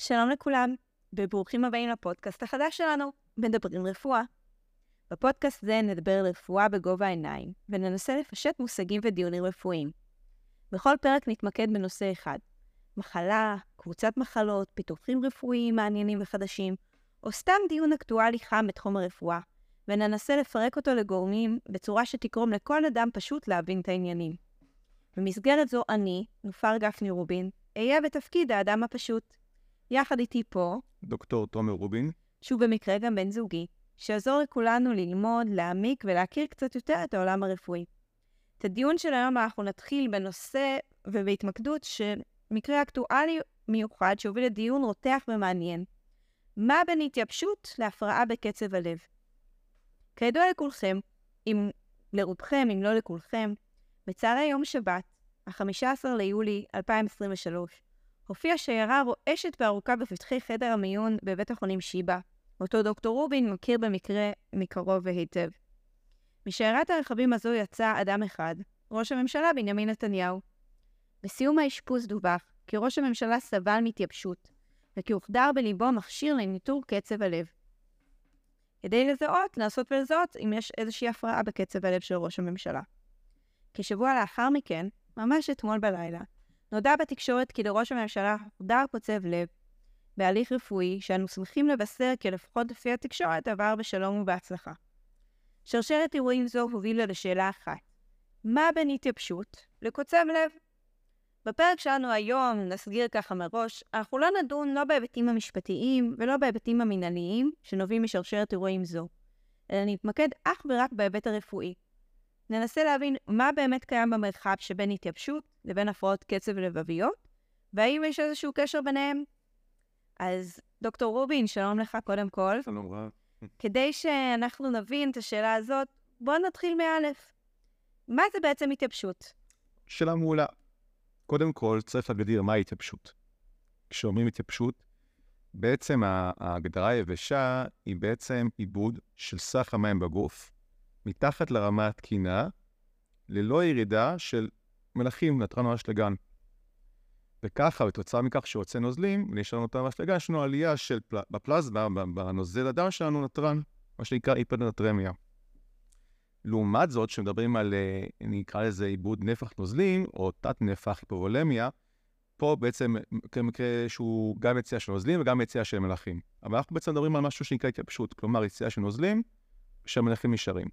שלום לכולם, וברוכים הבאים לפודקאסט החדש שלנו, מדברים רפואה. בפודקאסט זה נדבר על רפואה בגובה העיניים, וננסה לפשט מושגים ודיונים רפואיים. בכל פרק נתמקד בנושא אחד, מחלה, קבוצת מחלות, פיתוחים רפואיים מעניינים וחדשים, או סתם דיון אקטואלי חם בתחום הרפואה, וננסה לפרק אותו לגורמים בצורה שתגרום לכל אדם פשוט להבין את העניינים. במסגרת זו אני, נופר גפני רובין, אהיה בתפקיד האדם הפשוט. יחד איתי פה, דוקטור תומר רובין. שהוא במקרה גם בן זוגי, שיעזור לכולנו ללמוד, להעמיק ולהכיר קצת יותר את העולם הרפואי. את הדיון של היום אנחנו נתחיל בנושא ובהתמקדות של מקרה אקטואלי מיוחד שהוביל לדיון רותח ומעניין. מה בין התייבשות להפרעה בקצב הלב? כידוע לכולכם, אם לרובכם, אם לא לכולכם, בצהרי יום שבת, ה-15 ליולי 2023, הופיעה שיירה רועשת וארוכה בפתחי חדר המיון בבית החולים שיבא, אותו דוקטור רובין מכיר במקרה מקרוב והיטב. משיירת הרכבים הזו יצא אדם אחד, ראש הממשלה בנימין נתניהו. בסיום האשפוז דווח כי ראש הממשלה סבל מתייבשות, וכי הוחדר בליבו מכשיר לניטור קצב הלב. כדי לזהות, לנסות ולזהות אם יש איזושהי הפרעה בקצב הלב של ראש הממשלה. כשבוע לאחר מכן, ממש אתמול בלילה, נודע בתקשורת כי לראש הממשלה הוחדר קוצב לב בהליך רפואי שאנו שמחים לבשר כי לפחות לפי התקשורת עבר בשלום ובהצלחה. שרשרת אירועים זו הובילה לשאלה אחת, מה בין התייבשות לקוצב לב? בפרק שלנו היום, נסגיר ככה מראש, אנחנו לא נדון לא בהיבטים המשפטיים ולא בהיבטים המינהליים שנובעים משרשרת אירועים זו, אלא נתמקד אך ורק בהיבט הרפואי. ננסה להבין מה באמת קיים במרחב שבין התייבשות לבין הפרעות קצב לבביות, והאם יש איזשהו קשר ביניהם. אז דוקטור רובין, שלום לך קודם כל. שלום רב. כדי שאנחנו נבין את השאלה הזאת, בואו נתחיל מאלף. מה זה בעצם התייבשות? שאלה מעולה. קודם כל, צריך להגדיר מהי התייבשות. כשאומרים התייבשות, בעצם ההגדרה היבשה היא בעצם עיבוד של סך המים בגוף מתחת לרמה התקינה, ללא ירידה של מלחים נתרן אשלגן. וככה, בתוצאה מכך שיוצא נוזלים, ונשאר נתרן ואשלגן, יש לנו עלייה של פל... בפלזמה, בנוזל הדם שלנו נתרן, מה שנקרא היפרנטרמיה. לעומת זאת, כשמדברים על, אה, נקרא לזה עיבוד נפח נוזלים, או תת-נפח היפרולמיה, פה בעצם כמקרה שהוא גם יציאה של נוזלים וגם יציאה של מלחים. אבל אנחנו בעצם מדברים על משהו שנקרא התייבשות, כלומר יציאה של נוזלים, שהמלחים נשארים.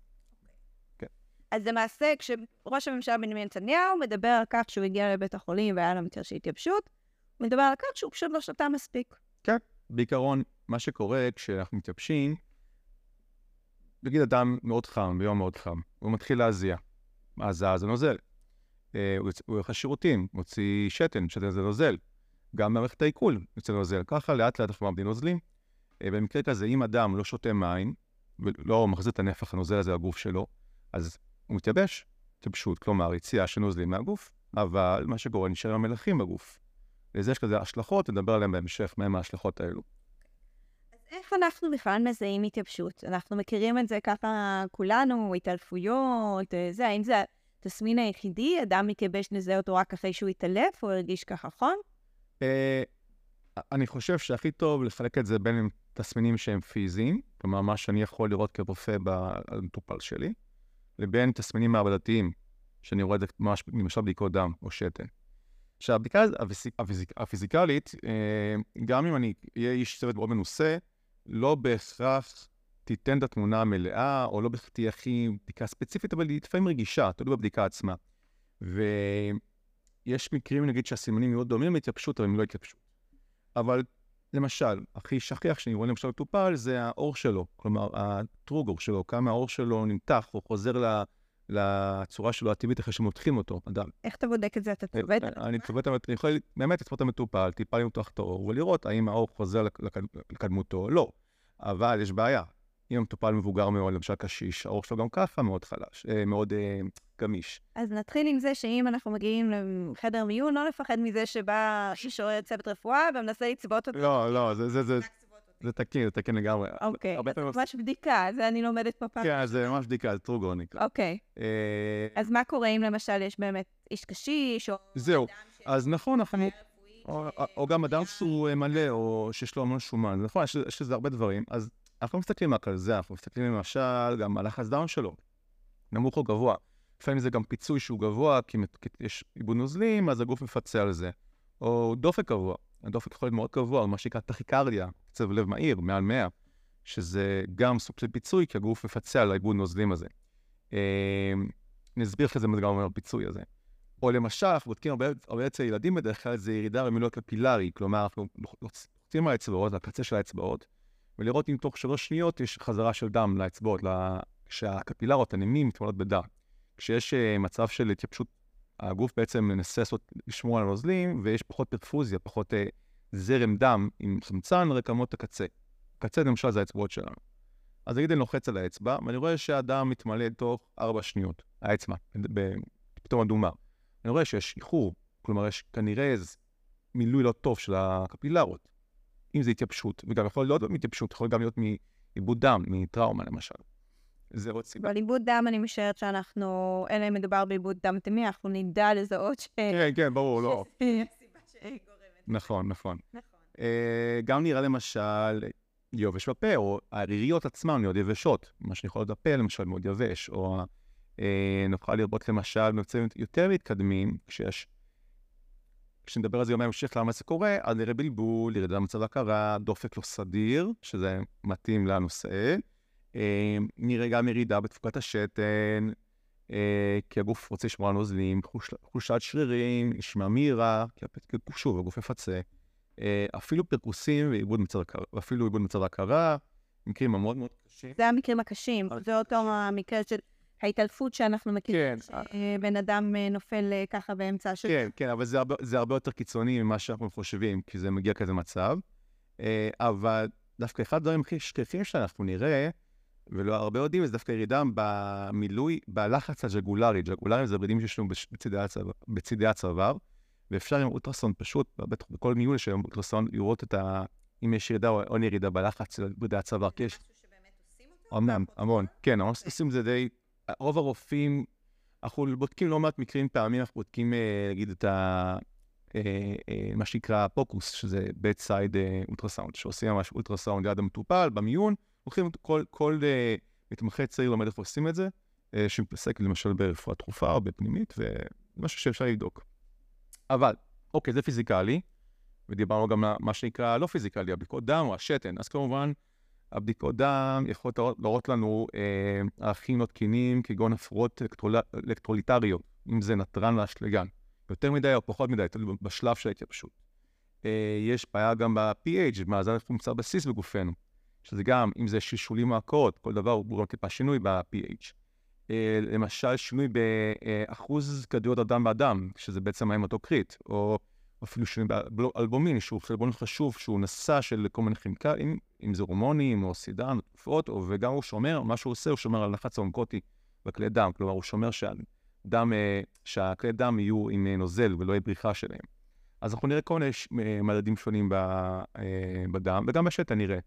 אז למעשה, כשראש הממשלה בנימין נתניהו מדבר על כך שהוא הגיע לבית החולים והיה לו מקרה של התייבשות, הוא מדבר על כך שהוא פשוט לא שתה מספיק. כן. בעיקרון, מה שקורה כשאנחנו מתייבשים, נגיד אדם מאוד חם, ביום מאוד חם, הוא מתחיל להזיע. הזעה זה נוזל. אה, הוא הולך לשירותים, מוציא שתן, שתן זה נוזל. גם במערכת העיכול יוצא נוזל. ככה לאט לאט אנחנו מאבדים נוזלים. אה, במקרה כזה, אם אדם לא שותה מים, ולא מחזיר את הנפח הנוזל הזה לגוף שלו, אז הוא מתייבש, התייבשות, כלומר יציאה של נוזלים מהגוף, אבל מה שקורה נשאר עם המלחים בגוף. לזה יש כזה השלכות, נדבר עליהן בהמשך, מהן ההשלכות האלו. אז איך אנחנו בכלל מזהים התייבשות? אנחנו מכירים את זה ככה כולנו, התעלפויות, זה, האם זה התסמין היחידי? אדם מתייבש נזהה אותו רק אחרי שהוא התעלף, או הרגיש ככה חום? אה, אני חושב שהכי טוב לחלק את זה בין תסמינים שהם פיזיים, כלומר, מה שאני יכול לראות כרופא במטופל שלי, לבין תסמינים מעבדתיים, שאני רואה את זה ממש, למשל בדיקות דם או שתן. עכשיו, הבדיקה הפיזיקלית, אה, גם אם אני אהיה איש צוות מאוד מנוסה, לא בהכרח תיתן את התמונה המלאה, או לא בהכרח תהיה הכי בדיקה ספציפית, אבל היא לפעמים רגישה, תלוי בבדיקה עצמה. ויש מקרים, נגיד, שהסימנים מאוד דומים להתייבשות, אבל הם לא התייבשות. אבל למשל, הכי שכיח שאני רואה למשל מטופל זה האור שלו, כלומר הטרוגור שלו, כמה האור שלו נמתח או חוזר לצורה שלו הטבעית אחרי שמותחים אותו, אדם. איך אתה בודק את זה? אתה צובט? אני צובט, אני יכול באמת לצפות את המטופל, טיפה למתוח את האור ולראות האם האור חוזר לקדמותו או לא. אבל יש בעיה, אם המטופל מבוגר מאוד, למשל קשיש, האור שלו גם ככה מאוד חלש, אה, מאוד אה, גמיש. אז נתחיל עם זה שאם אנחנו מגיעים לחדר מיון, לא לפחד מזה שבא איש או צוות רפואה ומנסה לצבות אותו. לא, לא, זה, זה, זה, זה תקין, זה תקין לגמרי. אוקיי, אז ממש בדיקה, זה אני לומדת בפעם. כן, זה ממש בדיקה, זה טרוגו נקרא. אוקיי. אה, אז מה קורה אם למשל יש באמת איש קשיש, או... זהו, אז נכון, אנחנו... או, או גם אדם שהוא אה, מלא, או שיש לו המון שומן. נכון, יש, לזה הרבה דברים. אז אנחנו לא מסתכלים רק על זה, אנחנו מסתכלים למשל גם על דם שלו, נמוך או גבוה. לפעמים זה גם פיצוי שהוא גבוה, כי יש עיבוד נוזלים, אז הגוף מפצה על זה. או דופק גבוה, הדופק יכול להיות מאוד גבוה, מה שנקרא טכיקרדיה, קצב לב מהיר, מעל 100, שזה גם סוג של פיצוי, כי הגוף מפצה על העיבוד נוזלים הזה. אה, נסביר אחרי זה מה זה גם אומר הפיצוי הזה. או למשל, אנחנו בודקים הרבה, אצל ילדים בדרך כלל, זה ירידה במילוי הקפילרי, כלומר, אנחנו לוחצים על האצבעות, לקצה של האצבעות, ולראות אם תוך שלוש שניות יש חזרה של דם לאצבעות, כשהקפילרות, הנימים, מתמלאות בדם. כשיש uh, מצב של התייבשות, הגוף בעצם מנסה לעשות, לשמור על הנוזלים, ויש פחות פרפוזיה, פחות uh, זרם דם עם חמצן רקמות הקצה. הקצה, למשל, זה האצבעות שלנו. אז נגיד אני לוחץ על האצבע, ואני רואה שהדם מתמלא תוך ארבע שניות, האצבע, פתאום אדומה. אני רואה שיש איחור, כלומר, יש כנראה איזה מילוי לא טוב של הקפילרות. אם זה התייבשות, וגם יכול להיות מהתייבשות, יכול גם להיות מעיבוד דם, מטראומה למשל. זה עוד סיבה. אבל עיבוד דם, אני משערת שאנחנו, אלא אם מדובר בעיבוד דם טמא, אנחנו נדע לזהות ש... כן, כן, ברור, לא. נכון, נכון. נכון. אה, גם נראה למשל יובש בפה, או הריריות עצמן מאוד יבשות, מה שיכול להיות בפה למשל מאוד יבש, או אה, נוכל לראות למשל במצבים יותר מתקדמים, כשיש, כשנדבר על זה יום ההמשך למה זה קורה, אז נראה בלבול, ירידה במצב הכרה, דופק לא סדיר, שזה מתאים לנושא. אה, נראה גם ירידה בתפוקת השתן, אה, כי הגוף רוצה לשמור על נוזלים, חולשת שרירים, נשמע מהירה, כי שוב, הגוף מפצה. אפילו פרקוסים ועיבוד מצב הכרה, ואפילו עיבוד מצב הכרה, מקרים מאוד מאוד קשים. זה המקרים הקשים, זה אותו המקרה של ההתעלפות שאנחנו מכירים, כן. שבן אדם אה, נופל אה, ככה באמצע של... כן, כן, אבל זה הרבה, זה הרבה יותר קיצוני ממה שאנחנו חושבים, כי זה מגיע כזה מצב. אה, אבל דווקא אחד הדברים הכי שכיחים שאנחנו נראה, ולא הרבה יודעים, זה דווקא ירידה במילוי, בלחץ הג'גולרי. ג'גולרים זה ברידים שיש לנו בצידי, הצו, בצידי הצוואר, ואפשר עם אולטרסאונד פשוט, בכל מיון יש היום אולטרסאונד, לראות את ה... אם יש ירידה או אין ירידה בלחץ של ברידי הצוואר, יש... משהו שבאמת עושים אותו? אמנם, המון, כן, המון עושים את זה די רוב הרופאים, אנחנו בודקים לא מעט מקרים פעמים, אנחנו בודקים, אה, נגיד, את ה... אה, אה, מה שנקרא פוקוס, שזה bed side אולטרסאונד, שעושים ממש אולטרסאונד ליד המטופל, במיון, הולכים כל, כל מתמחה צעיר לומד איפה עושים את זה, שמתעסק למשל ברפואה דחופה או בפנימית, ומשהו שאפשר לבדוק. אבל, אוקיי, זה פיזיקלי, ודיברנו גם על מה שנקרא לא פיזיקלי, הבדיקות דם או השתן, אז כמובן, הבדיקות דם יכולות להראות לנו אה, ערכים לא תקינים, כגון הפרעות אלקטרול... אלקטרוליטריות, אם זה נתרן לאשלגן. יותר מדי או פחות מדי, תלוי בשלב של ההתייבשות. יש בעיה גם ב-pH, מאזן חומצה בסיס בגופנו, שזה גם, אם זה שלשולים מעקות, כל דבר הוא גורם טיפה שינוי ב-pH. אה, למשל, שינוי באחוז כדוריות הדם באדם, שזה בעצם ההמטוקריט, או אפילו שינוי באלבומין, שהוא חלבון חשוב, שהוא נשא של כל מיני כימיקלים, אם זה הורמונים או סידן, תרופות, וגם הוא שומר, מה שהוא עושה, הוא שומר על לחץ האונקוטי בכלי דם, כלומר, הוא שומר שהדם, אה, שהכלי דם יהיו עם אה, נוזל ולא יהיה בריחה שלהם. אז אנחנו נראה כל מיני מדדים שונים בדם, וגם בשתן נראה.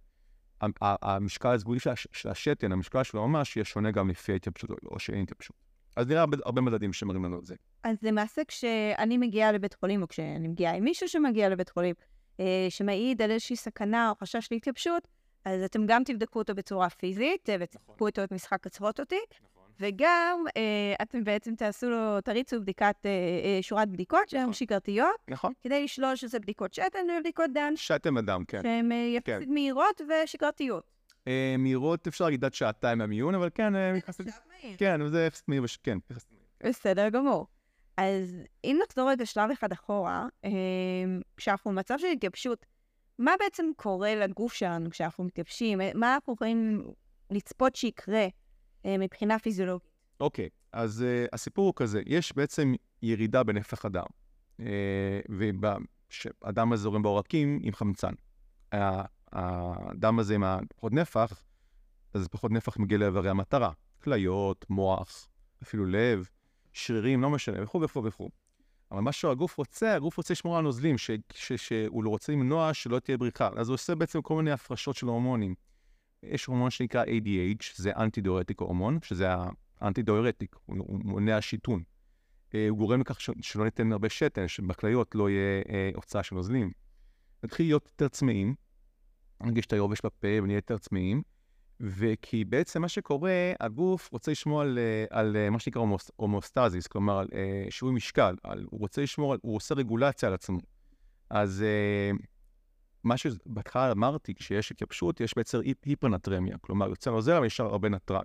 המשקל הסגולי של השתן, המשקל שלו ממש, יהיה שונה גם לפי ההתייבשות או שאין התייבשות. אז נראה הרבה, הרבה מדדים שמראים לנו את זה. אז למעשה כשאני מגיעה לבית חולים, או כשאני מגיעה עם מישהו שמגיע לבית חולים, אה, שמעיד על איזושהי סכנה או חשש להתייבשות, אז אתם גם תבדקו אותו בצורה פיזית, אה, ותבדקו נכון. אותו את משחק קצרות אותי, נכון. וגם אה, אתם בעצם תעשו לו, תריצו בדיקת, אה, אה, שורת בדיקות שהן נכון. שגרתיות, נכון. כדי לשלול שזה בדיקות שתן ובדיקות דם. שתן ודם, כן. שהן אה, יחסית כן. מהירות ושגרתיות. אה, מהירות אפשר להגיד עד שעתיים מהמיון, אבל כן, אה, יחסית... כן, זה יחסית מהיר, כן, יחסית מהיר. בסדר גמור. אז אם נחזור רגע שלב אחד אחורה, אה, כשאנחנו במצב של התייבשות, מה בעצם קורה לגוף שלנו כשאנחנו מתייבשים? מה אנחנו יכולים לצפות שיקרה מבחינה פיזיולוגית? אוקיי, okay, אז uh, הסיפור הוא כזה, יש בעצם ירידה בנפח הדם, uh, והדם הזה זורם בעורקים עם חמצן. הדם הזה עם הפחות נפח, אז פחות נפח מגיע לאיברי המטרה. כליות, מוח, אפילו לב, שרירים, לא משנה, וכו' וכו' וכו'. אבל מה שהגוף רוצה, הגוף רוצה לשמור על נוזלים, שהוא לא רוצה למנוע שלא תהיה בריחה. אז הוא עושה בעצם כל מיני הפרשות של הורמונים. יש הורמון שנקרא ADH, זה אנטי-דאורטיק הורמון, שזה האנטי-דאורטיק, הוא, מונע שיתון. אה, הוא גורם לכך שלא ניתן הרבה שתן, שבכליות לא יהיה אה, הוצאה של נוזלים. נתחיל להיות יותר צמאים, נרגיש את היובש בפה ונהיה יותר צמאים, וכי בעצם מה שקורה, הגוף רוצה לשמור על, אה, על מה שנקרא הומוס- הומוסטזיס, כלומר על שיווי משקל, על, הוא רוצה לשמור, על, הוא עושה רגולציה על עצמו. אז אה, מה שבהתחלה אמרתי, כשיש התייבשות, יש בעצם היפ- היפרנטרמיה, כלומר יוצא נוזל אבל נשאר הרבה נתרן.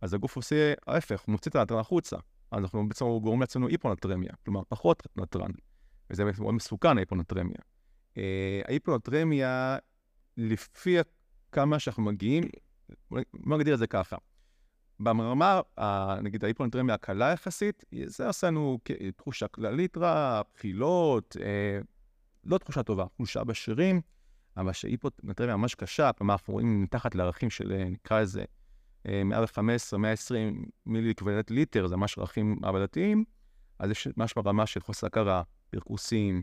אז הגוף עושה ההפך, הוא מוציא את הנתרן החוצה. אז אנחנו בעצם גורמים לעצמנו היפרנטרמיה, כלומר פחות נתרן, וזה מאוד מסוכן ההיפרנטרמיה. אה, ההיפרנטרמיה, לפי כמה שאנחנו מגיעים, בוא נגדיר את זה ככה. ברמה, ה- נגיד ההיפרנטרמיה הקלה יחסית, זה עושה לנו תחושה כללית רע, בחילות, אה, לא תחושה טובה, תחושה בשרירים, אבל שהיפרנטרמיה ממש קשה, כלומר אנחנו רואים מתחת לערכים של, אה, נקרא לזה, אה, 115, 120 מילי קבלת ליטר, זה ממש ערכים מעבדתיים, אז יש ממש ברמה של חוסר הכרה, פרכוסים,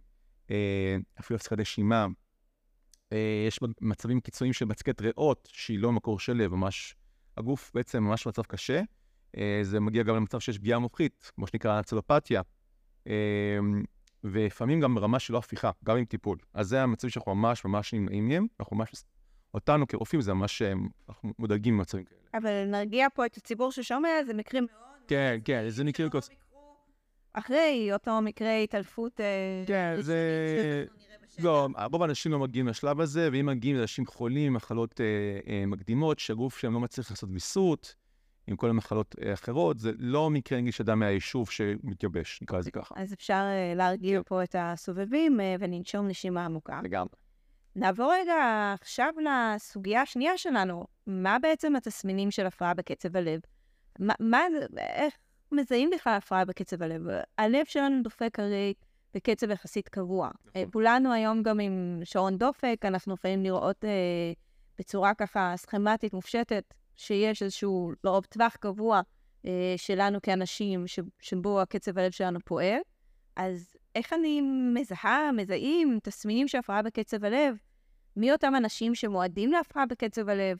אה, אפילו הפסקת נשימה. אה, יש מצבים קיצוניים של מצקת ריאות, שהיא לא מקור של לב, ממש, הגוף בעצם ממש במצב קשה. אה, זה מגיע גם למצב שיש פגיעה מוחית, כמו שנקרא צלופתיה, אה, ולפעמים גם ברמה של לא הפיכה, גם עם טיפול. אז זה המצבים שאנחנו ממש ממש נמנעים מהם, אנחנו ממש, אותנו כרופאים זה ממש, אה, אנחנו מודאגים ממצבים כאלה. אבל נרגיע פה את הציבור ששומע, זה מקרים מאוד... כן, כן, זה מקרים כוס... אחרי אותו מקרה התעלפות... אה, כן, זה... לא, רוב האנשים לא מגיעים לשלב הזה, ואם מגיעים לאנשים חולים מחלות אה, אה, מקדימות, שהגוף שלהם לא מצליח לעשות ויסות, עם כל המחלות אה, אחרות, זה לא מקרה נגיד שאדם מהיישוב שמתייבש, נקרא לזה ככה. אז אפשר אה, להרגיע פה את הסובבים אה, ולנשום נשימה עמוקה. לגמרי. נעבור רגע עכשיו לסוגיה השנייה שלנו. מה בעצם התסמינים של הפרעה בקצב הלב? מה, מה איך מזהים בכלל הפרעה בקצב הלב? הלב שלנו דופק הרי בקצב יחסית קבוע. אה, כולנו היום גם עם שעון דופק, אנחנו יכולים לראות אה, בצורה ככה סכמטית, מופשטת, שיש איזשהו לרוב טווח קבוע אה, שלנו כאנשים, ש, שבו הקצב הלב שלנו פועל. אז איך אני מזהה, מזהים תסמינים של הפרעה בקצב הלב? מי אותם אנשים שמועדים להפרעה בקצב הלב?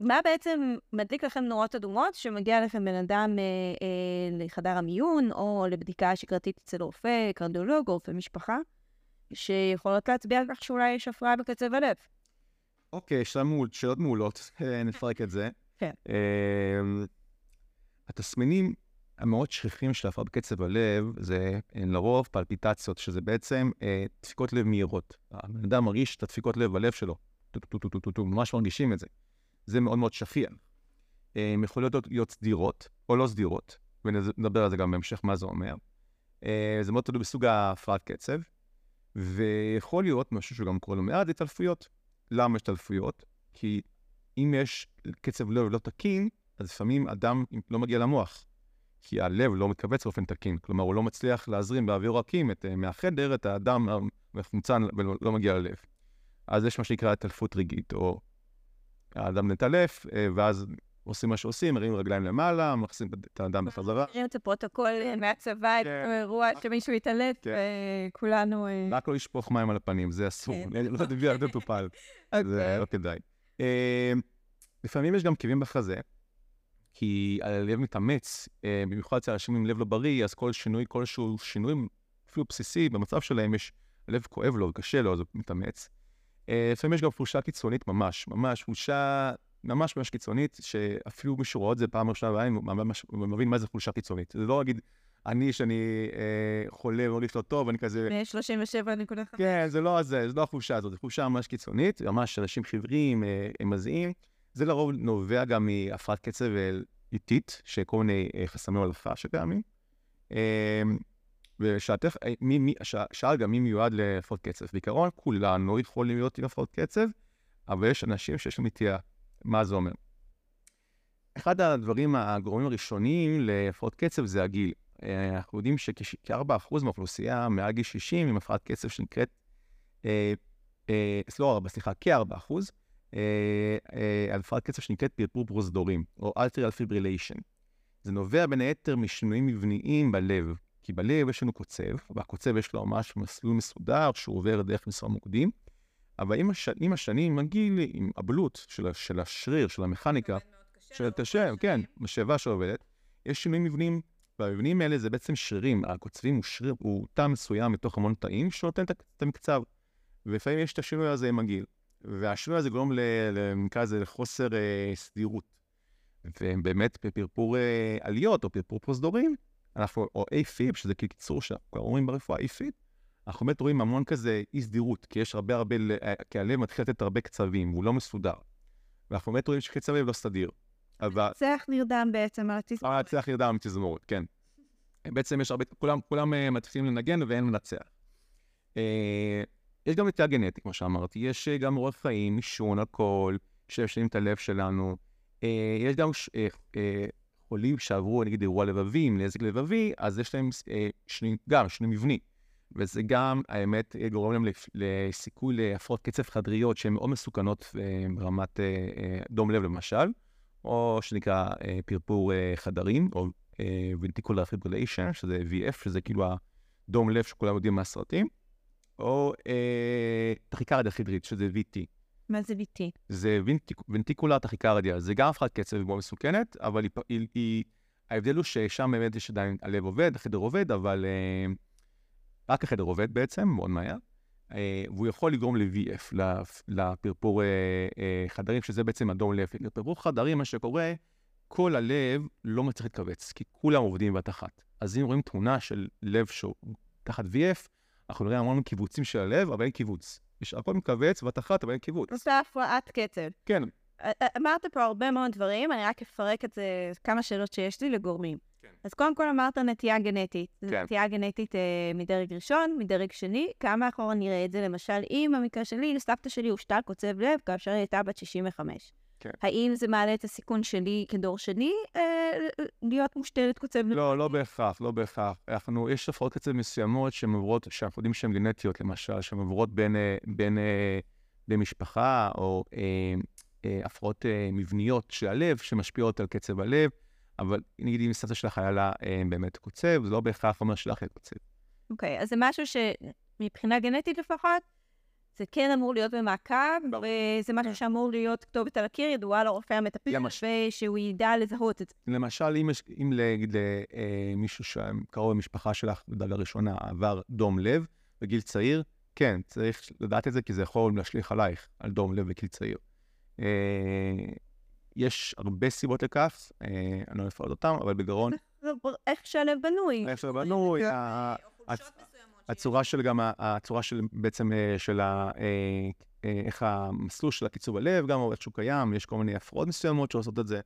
מה בעצם מדליק לכם נורות אדומות שמגיע לכם בן אדם אה, אה, לחדר המיון, או לבדיקה שגרתית אצל רופא, קרדיולוג או רופא משפחה, שיכולות להצביע על כך שאולי יש הפרעה בקצב הלב? אוקיי, מעול- שאלות מעולות, אה, נפרק את זה. כן. אה, התסמינים המאוד שכיחים של הפרעה בקצב הלב, זה אה, לרוב פלפיטציות, שזה בעצם אה, דפיקות לב מהירות. הבן אדם מרגיש את הדפיקות לב בלב שלו, טו טו טו טו טו טו, ממש מרגישים את זה. זה מאוד מאוד שכיח. אה, הם יכולות להיות, סדירות או לא סדירות, ונדבר על זה גם בהמשך מה זה אומר. זה מאוד תלוי בסוג ההפרעת קצב, ויכול להיות משהו שגם קורה לו מעט, התעלפויות. למה יש התעלפויות? כי אם יש קצב לב לא תקין, אז לפעמים אדם לא מגיע למוח. כי הלב לא מתכווץ באופן תקין, כלומר הוא לא מצליח להזרים באוויר רכים את, אה, מהחדר את האדם המחומצן ולא לא מגיע ללב. אז יש מה שנקרא התעלפות רגעית, או האדם מתעלף, אה, ואז עושים מה שעושים, מרימים רגליים למעלה, מכניסים את האדם בחזרה. מכירים את הפרוטוקול אה, מהצבא, את כן. האירוע שמישהו התעלף, כן. וכולנו... אה, רק לא לשפוך מים על הפנים, זה אסור, כן. לא תביא על מטופל, זה אוקיי. לא כדאי. אה, לפעמים יש גם כאבים בחזה, כי הלב מתאמץ, אה, במיוחד אצל אנשים עם לב לא בריא, אז כל שינוי, כלשהו שינוי אפילו בסיסי במצב שלהם, יש, הלב כואב לו, קשה לו, אז הוא מתאמץ. אה, לפעמים יש גם חולשה קיצונית ממש, ממש, חולשה ממש ממש קיצונית, שאפילו מישהו רואה את זה פעם ראשונה בעין, הוא מבין מה זה חולשה קיצונית. זה לא להגיד, אני, שאני אה, חולה ומרגיש לא טוב, אני כזה... ב-37.5. כן, זה לא זה, זה לא החולשה הזאת, זו חולשה ממש קיצונית, ממש אנשים חיוורים, אה, מזיעים. זה לרוב נובע גם מהפרעת קצב אה, איטית, שכל מיני אה, חסמי הולכה שקיימים. אה, ושאלתך, אה, שאל גם מי מיועד להפרעות קצב. בעיקרון, כולנו יכולים להיות עם הפרעות קצב, אבל יש אנשים שיש להם נטייה. מה זה אומר? אחד הדברים, הגורמים הראשוניים להפרעות קצב זה הגיל. אה, אנחנו יודעים שכ-4% מהאוכלוסייה מעל גיל 60 עם הפרעת קצב שנקראת, אה, אה, לא 4, סליחה, כ-4%, אה, אה, הפרעת קצב שנקראת פרפור פרוזדורים, או Atrial Fibrillation. זה נובע בין היתר משינויים מבניים בלב, כי בלב יש לנו קוצב, והקוצב יש לו ממש מסלול מסודר שהוא עובר דרך מספר מוקדים, אבל עם, הש... עם השנים, הגיל, עם הבלוט של, של השריר, של המכניקה, של קשה, כן, משאבה שעובדת, יש שינויים מבניים והמבנים האלה זה בעצם שרירים, הקוצבים הוא שריר, הוא תא מסוים מתוך המון תאים שנותן את המקצב. ולפעמים יש את השינוי הזה עם הגיל. והשינוי הזה גורם, נקרא לזה, לחוסר אה, סדירות. ובאמת בפרפור אה, עליות או פרפור פרוזדורים, אנחנו, או AFib, שזה קיצור שאנחנו אומרים ברפואה AFib, אנחנו באמת רואים המון כזה אי סדירות, כי יש הרבה הרבה, אה, כי הלב מתחיל לתת הרבה קצבים, והוא לא מסודר. ואנחנו באמת רואים שקצב הלב לא סדיר. מנצח נרדם בעצם על התזמורת. מנצח נרדם על התזמורת, כן. בעצם יש הרבה, כולם, כולם אה, מתחילים לנגן ואין מנצח. אה, יש גם נטייה גנטית, כמו שאמרתי, יש גם אורח חיים, עישון, אלכוהול, שמשנים את הלב שלנו. יש גם חולים שעברו, נגיד, אירוע לבבי, עם נזק לבבי, אז יש להם שני, גם שני מבני. וזה גם, האמת, גורם להם לסיכוי להפרעות קצב חדריות שהן מאוד מסוכנות אה, ברמת אה, אה, דום לב למשל, או שנקרא פרפור חדרים, או ventricular fibrillation, שזה VF, שזה כאילו הדום לב שכולם יודעים מהסרטים, או טכיקרדיה חידרית, שזה VT. מה זה VT? זה ונטיקולר טכיקרדיה, זה גם הפרעת קצב מאוד מסוכנת, אבל היא, ההבדל הוא ששם באמת יש עדיין, הלב עובד, החדר עובד, אבל... רק החדר עובד בעצם, מאוד מהר, אה, והוא יכול לגרום ל-VF, לפרפור אה, אה, חדרים, שזה בעצם אדום לב. לפרפור חדרים, מה שקורה, כל הלב לא מצליח להתכווץ, כי כולם עובדים בבת אחת. אז אם רואים תמונה של לב שהוא תחת VF, אנחנו נראה המון קיבוצים של הלב, אבל אין קיבוץ. יש הכל מכווץ בבת אחת, אבל אין קיבוץ. עושה הפרעת קצב. כן. אמרת פה הרבה מאוד דברים, אני רק אפרק את זה, כמה שאלות שיש לי לגורמים. אז קודם כל אמרת נטייה גנטית. כן. נטייה גנטית אה, מדרג ראשון, מדרג שני. כמה אחורה נראה את זה? למשל, אם במקרה שלי, לסבתא שלי הושתל קוצב לב כאשר היא הייתה בת 65. כן. האם זה מעלה את הסיכון שלי כדור שני אה, להיות מושתלת קוצב לב? לא, לא בהכרח, לא בהכרח. אנחנו, יש הפרעות קצב מסוימות שהן עוברות, שאנחנו יודעים שהן גנטיות, למשל, שהן עוברות בין, אה, בין, אה, בין משפחה, או אה, אה, הפרעות אה, מבניות של הלב, שמשפיעות על קצב הלב. אבל נגיד אם סבתא שלך היה לה אה, באמת קוצב, זה לא בהכרח אומר שלך יהיה קוצב. אוקיי, okay, אז זה משהו שמבחינה גנטית לפחות, זה כן אמור להיות במעקב, וזה משהו שאמור להיות כתובת על הקיר, ידועה לרופא המטפל, למש... ושהוא ידע לזהות את זה. למשל, אם, יש, אם למישהו אה, שקרוב במשפחה שלך בדרגה ראשונה עבר דום לב בגיל צעיר, כן, צריך לדעת את זה, כי זה יכול להשליך עלייך, על דום לב בגיל צעיר. יש הרבה סיבות לכך, אה, אני לא אפרט אותן, אבל בגרון... איך שהלב בנוי. איך שהלב בנוי, הצורה של גם, הצורה של בעצם אה, של ה... אה, איך המסלול של הקיצוב הלב, גם איך שהוא קיים, יש כל מיני הפרעות מסוימות שעושות את זה.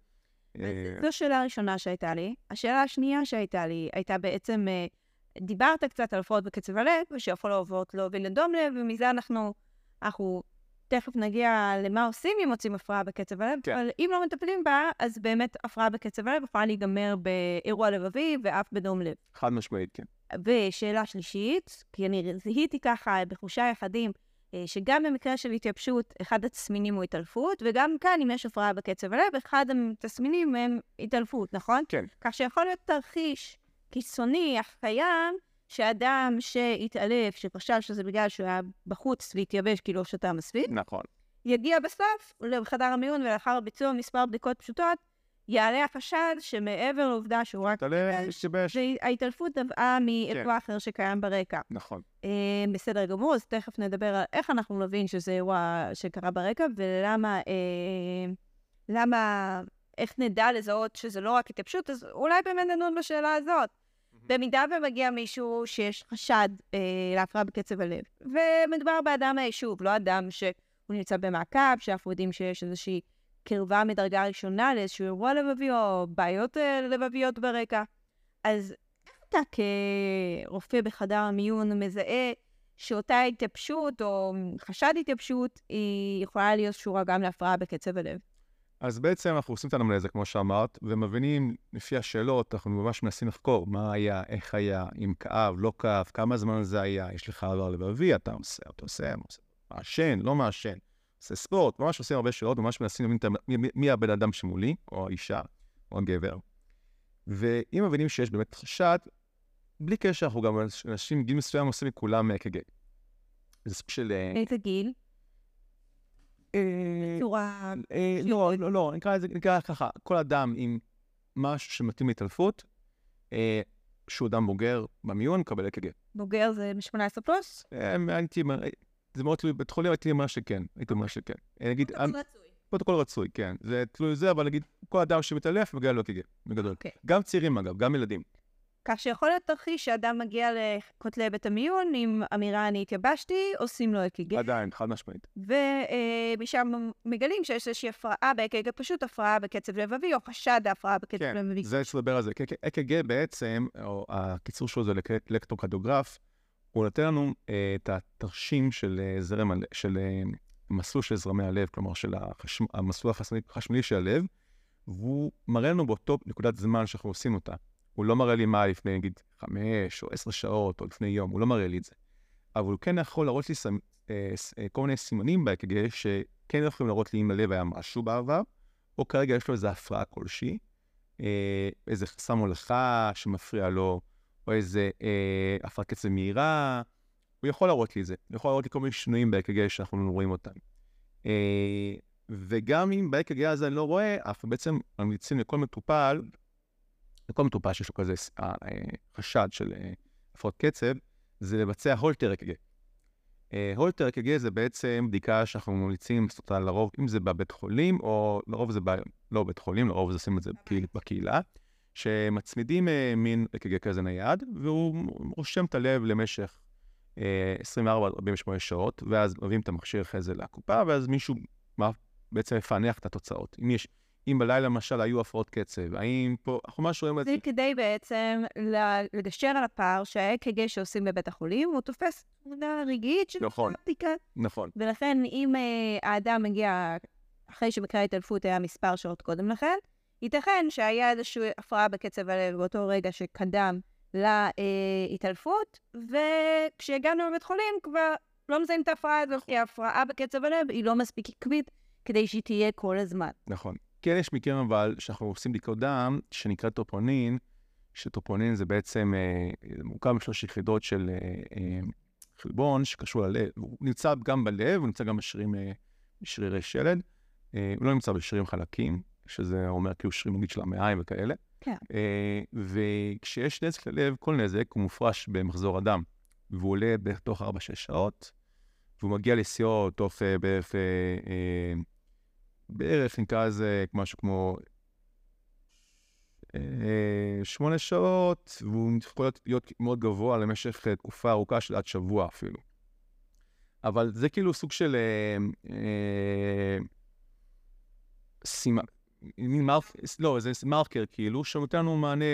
זו השאלה הראשונה שהייתה לי. השאלה השנייה שהייתה לי הייתה בעצם, דיברת קצת על הפרעות בקצב הלב, שיכול להוביל לדום לב, ומזה אנחנו, אנחנו תכף נגיע למה עושים אם מוצאים הפרעה בקצב הלב, כן. אבל אם לא מטפלים בה, אז באמת הפרעה בקצב הלב יכולה להיגמר באירוע לבבי ואף בדום לב. חד משמעית, כן. ושאלה שלישית, כי אני זיהיתי ככה בחושה יחדים, אה, שגם במקרה של התייבשות, אחד התסמינים הוא התעלפות, וגם כאן, אם יש הפרעה בקצב הלב, אחד התסמינים הם התעלפות, נכון? כן. כך שיכול להיות תרחיש קיצוני, אך קיים, שאדם שהתעלף, שחשב שזה בגלל שהוא היה בחוץ והתייבש כי לא שתה מספיק, נכון. יגיע בסוף לחדר המיון ולאחר ביצוע מספר בדיקות פשוטות, יעלה החשד שמעבר לעובדה שהוא רק התייבש, ההתעלפות נבעה מאירוע כן. אחר שקיים ברקע. נכון. אה, בסדר גמור, אז תכף נדבר על איך אנחנו נבין שזה אירוע שקרה ברקע ולמה, אה, למה, איך נדע לזהות שזה לא רק התייבשות, אז אולי באמת נדון בשאלה הזאת. במידה ומגיע מישהו שיש חשד אה, להפרעה בקצב הלב, ומדובר באדם מהיישוב, לא אדם שהוא נמצא במעקב, שאנחנו יודעים שיש איזושהי קרבה מדרגה ראשונה לאיזשהו אירוע לבבי או בעיות אה, לבביות ברקע, אז איך אתה כרופא בחדר המיון מזהה שאותה התייבשות או חשד התייבשות היא יכולה להיות קשורה גם להפרעה בקצב הלב? אז בעצם אנחנו עושים את האנמנזה, כמו שאמרת, ומבינים לפי השאלות, אנחנו ממש מנסים לחקור מה היה, איך היה, אם כאב, לא כאב, כמה זמן זה היה, יש לך עבר לבבי, אתה עושה, אתה עושה, מעשן, לא מעשן, עושה ספורט, ממש עושים הרבה שאלות, ממש מנסים להבין מי, הבן אדם שמולי, או האישה, או הגבר. ואם מבינים שיש באמת חשד, בלי קשר, אנחנו גם אנשים גיל מסוים עושים מכולם אק"ג. זה סוג של... אה, איזה גיל? בצורה... אה, לא, לא, לא, נקרא לזה, ככה, כל אדם עם משהו שמתאים להתעלפות, אה, שהוא אדם בוגר במיון, מקבל אק"ג. בוגר זה מ-18 פלוס? אה, הייתי זה מאוד תלוי, בית חולים הייתי אומר שכן, הייתי אומר שכן. אה, נגיד, פרוטוקול רצוי, כן. זה תלוי זה, אבל נגיד, כל אדם שמתעלף מגיע לו אק"ג, בגדול. אוקיי. גם צעירים אגב, גם ילדים. כך שיכול להיות תרחיש שאדם מגיע לכותלי בית המיון עם אמירה אני התייבשתי, עושים לו אק"ג. עדיין, חד משמעית. ומשם מגלים שיש איזושהי הפרעה באק"ג, פשוט הפרעה בקצב לבבי, או חשד ההפרעה בקצב כן, לבבי. זה צריך לדבר על זה. אק"ג בעצם, או הקיצור שלו זה אלקטרוקרדיוגרף, הוא נותן לנו אה, את התרשים של אה, זרם, של אה, מסלול של זרמי הלב, כלומר של. המסלול החשמלי של הלב, והוא מראה לנו באותו נקודת זמן שאנחנו עושים אותה. הוא לא מראה לי מה לפני נגיד חמש או עשר שעות או לפני יום, הוא לא מראה לי את זה. אבל הוא כן יכול להראות לי סמ... אה, אה, כל מיני סימנים ב-EKG שכן יכולים להראות לי אם ללב היה משהו בעבר, או כרגע יש לו איזו הפרעה כלשהי, אה, איזה חסם הולכה שמפריע לו, או איזה אה, הפרעת קצב מהירה, הוא יכול להראות לי את זה. הוא יכול להראות לי כל מיני שינויים ב-EKG שאנחנו רואים אותם. אה, וגם אם ב-EKG הזה אני לא רואה, אנחנו בעצם ממליצים לכל מטופל, לכל מטופל שיש לו כזה אה, אה, חשד של אה, הפרעות קצב, זה לבצע הולטר. אה, הולטר EKG זה בעצם בדיקה שאנחנו ממליצים לעשות אותה לרוב, אם זה בבית חולים, או לרוב זה ב... לא בבית חולים, לרוב זה עושים את זה בקהיל- בקהילה, שמצמידים מין EKG כזה נייד, והוא רושם את הלב למשך אה, 24-48 שעות, ואז מביאים את המכשיר אחרי זה לקופה, ואז מישהו בעצם מפענח את התוצאות. אם יש, אם בלילה למשל היו הפרעות קצב, האם פה, אנחנו ממש רואים את זה. זה כדי בעצם לגשר על הפער שה-EKG שעושים בבית החולים, הוא תופס תמונה רגעית של נכון. הבדיקה. נכון, ולכן אם אה, האדם מגיע אחרי שמקרה ההתעלפות היה מספר שעות קודם לכן, ייתכן שהיה איזושהי הפרעה בקצב הלב באותו רגע שקדם להתעלפות, וכשהגענו לבית חולים כבר לא מזהים את ההפרעה הזאת, כי ההפרעה בקצב הלב היא לא מספיק עקבית כדי שהיא תהיה כל הזמן. נכון. כן יש מקרים אבל שאנחנו עושים בדיקות דם, שנקרא טופונין, שטופונין זה בעצם אה, מורכב משלוש יחידות של אה, אה, חלבון שקשור ללב. הוא נמצא גם בלב, הוא נמצא גם בשרירים, אה, בשרירי שלד. אה, הוא לא נמצא בשרירים חלקים, שזה אומר כאילו שרירים נגיד של המעיים וכאלה. כן. אה, וכשיש נזק ללב, כל נזק הוא מופרש במחזור הדם, והוא עולה בערך תוך 4-6 שעות, והוא מגיע לשיאו תוך אה, בערך, אה, אה, בערך נקרא לזה משהו כמו אה, שמונה שעות, והוא יכול להיות- מאוד גבוה למשך אה, תקופה ארוכה של עד שבוע אפילו. אבל זה כאילו סוג של אה, סימן, לא, זה מרקר כאילו, שנותן לנו מענה,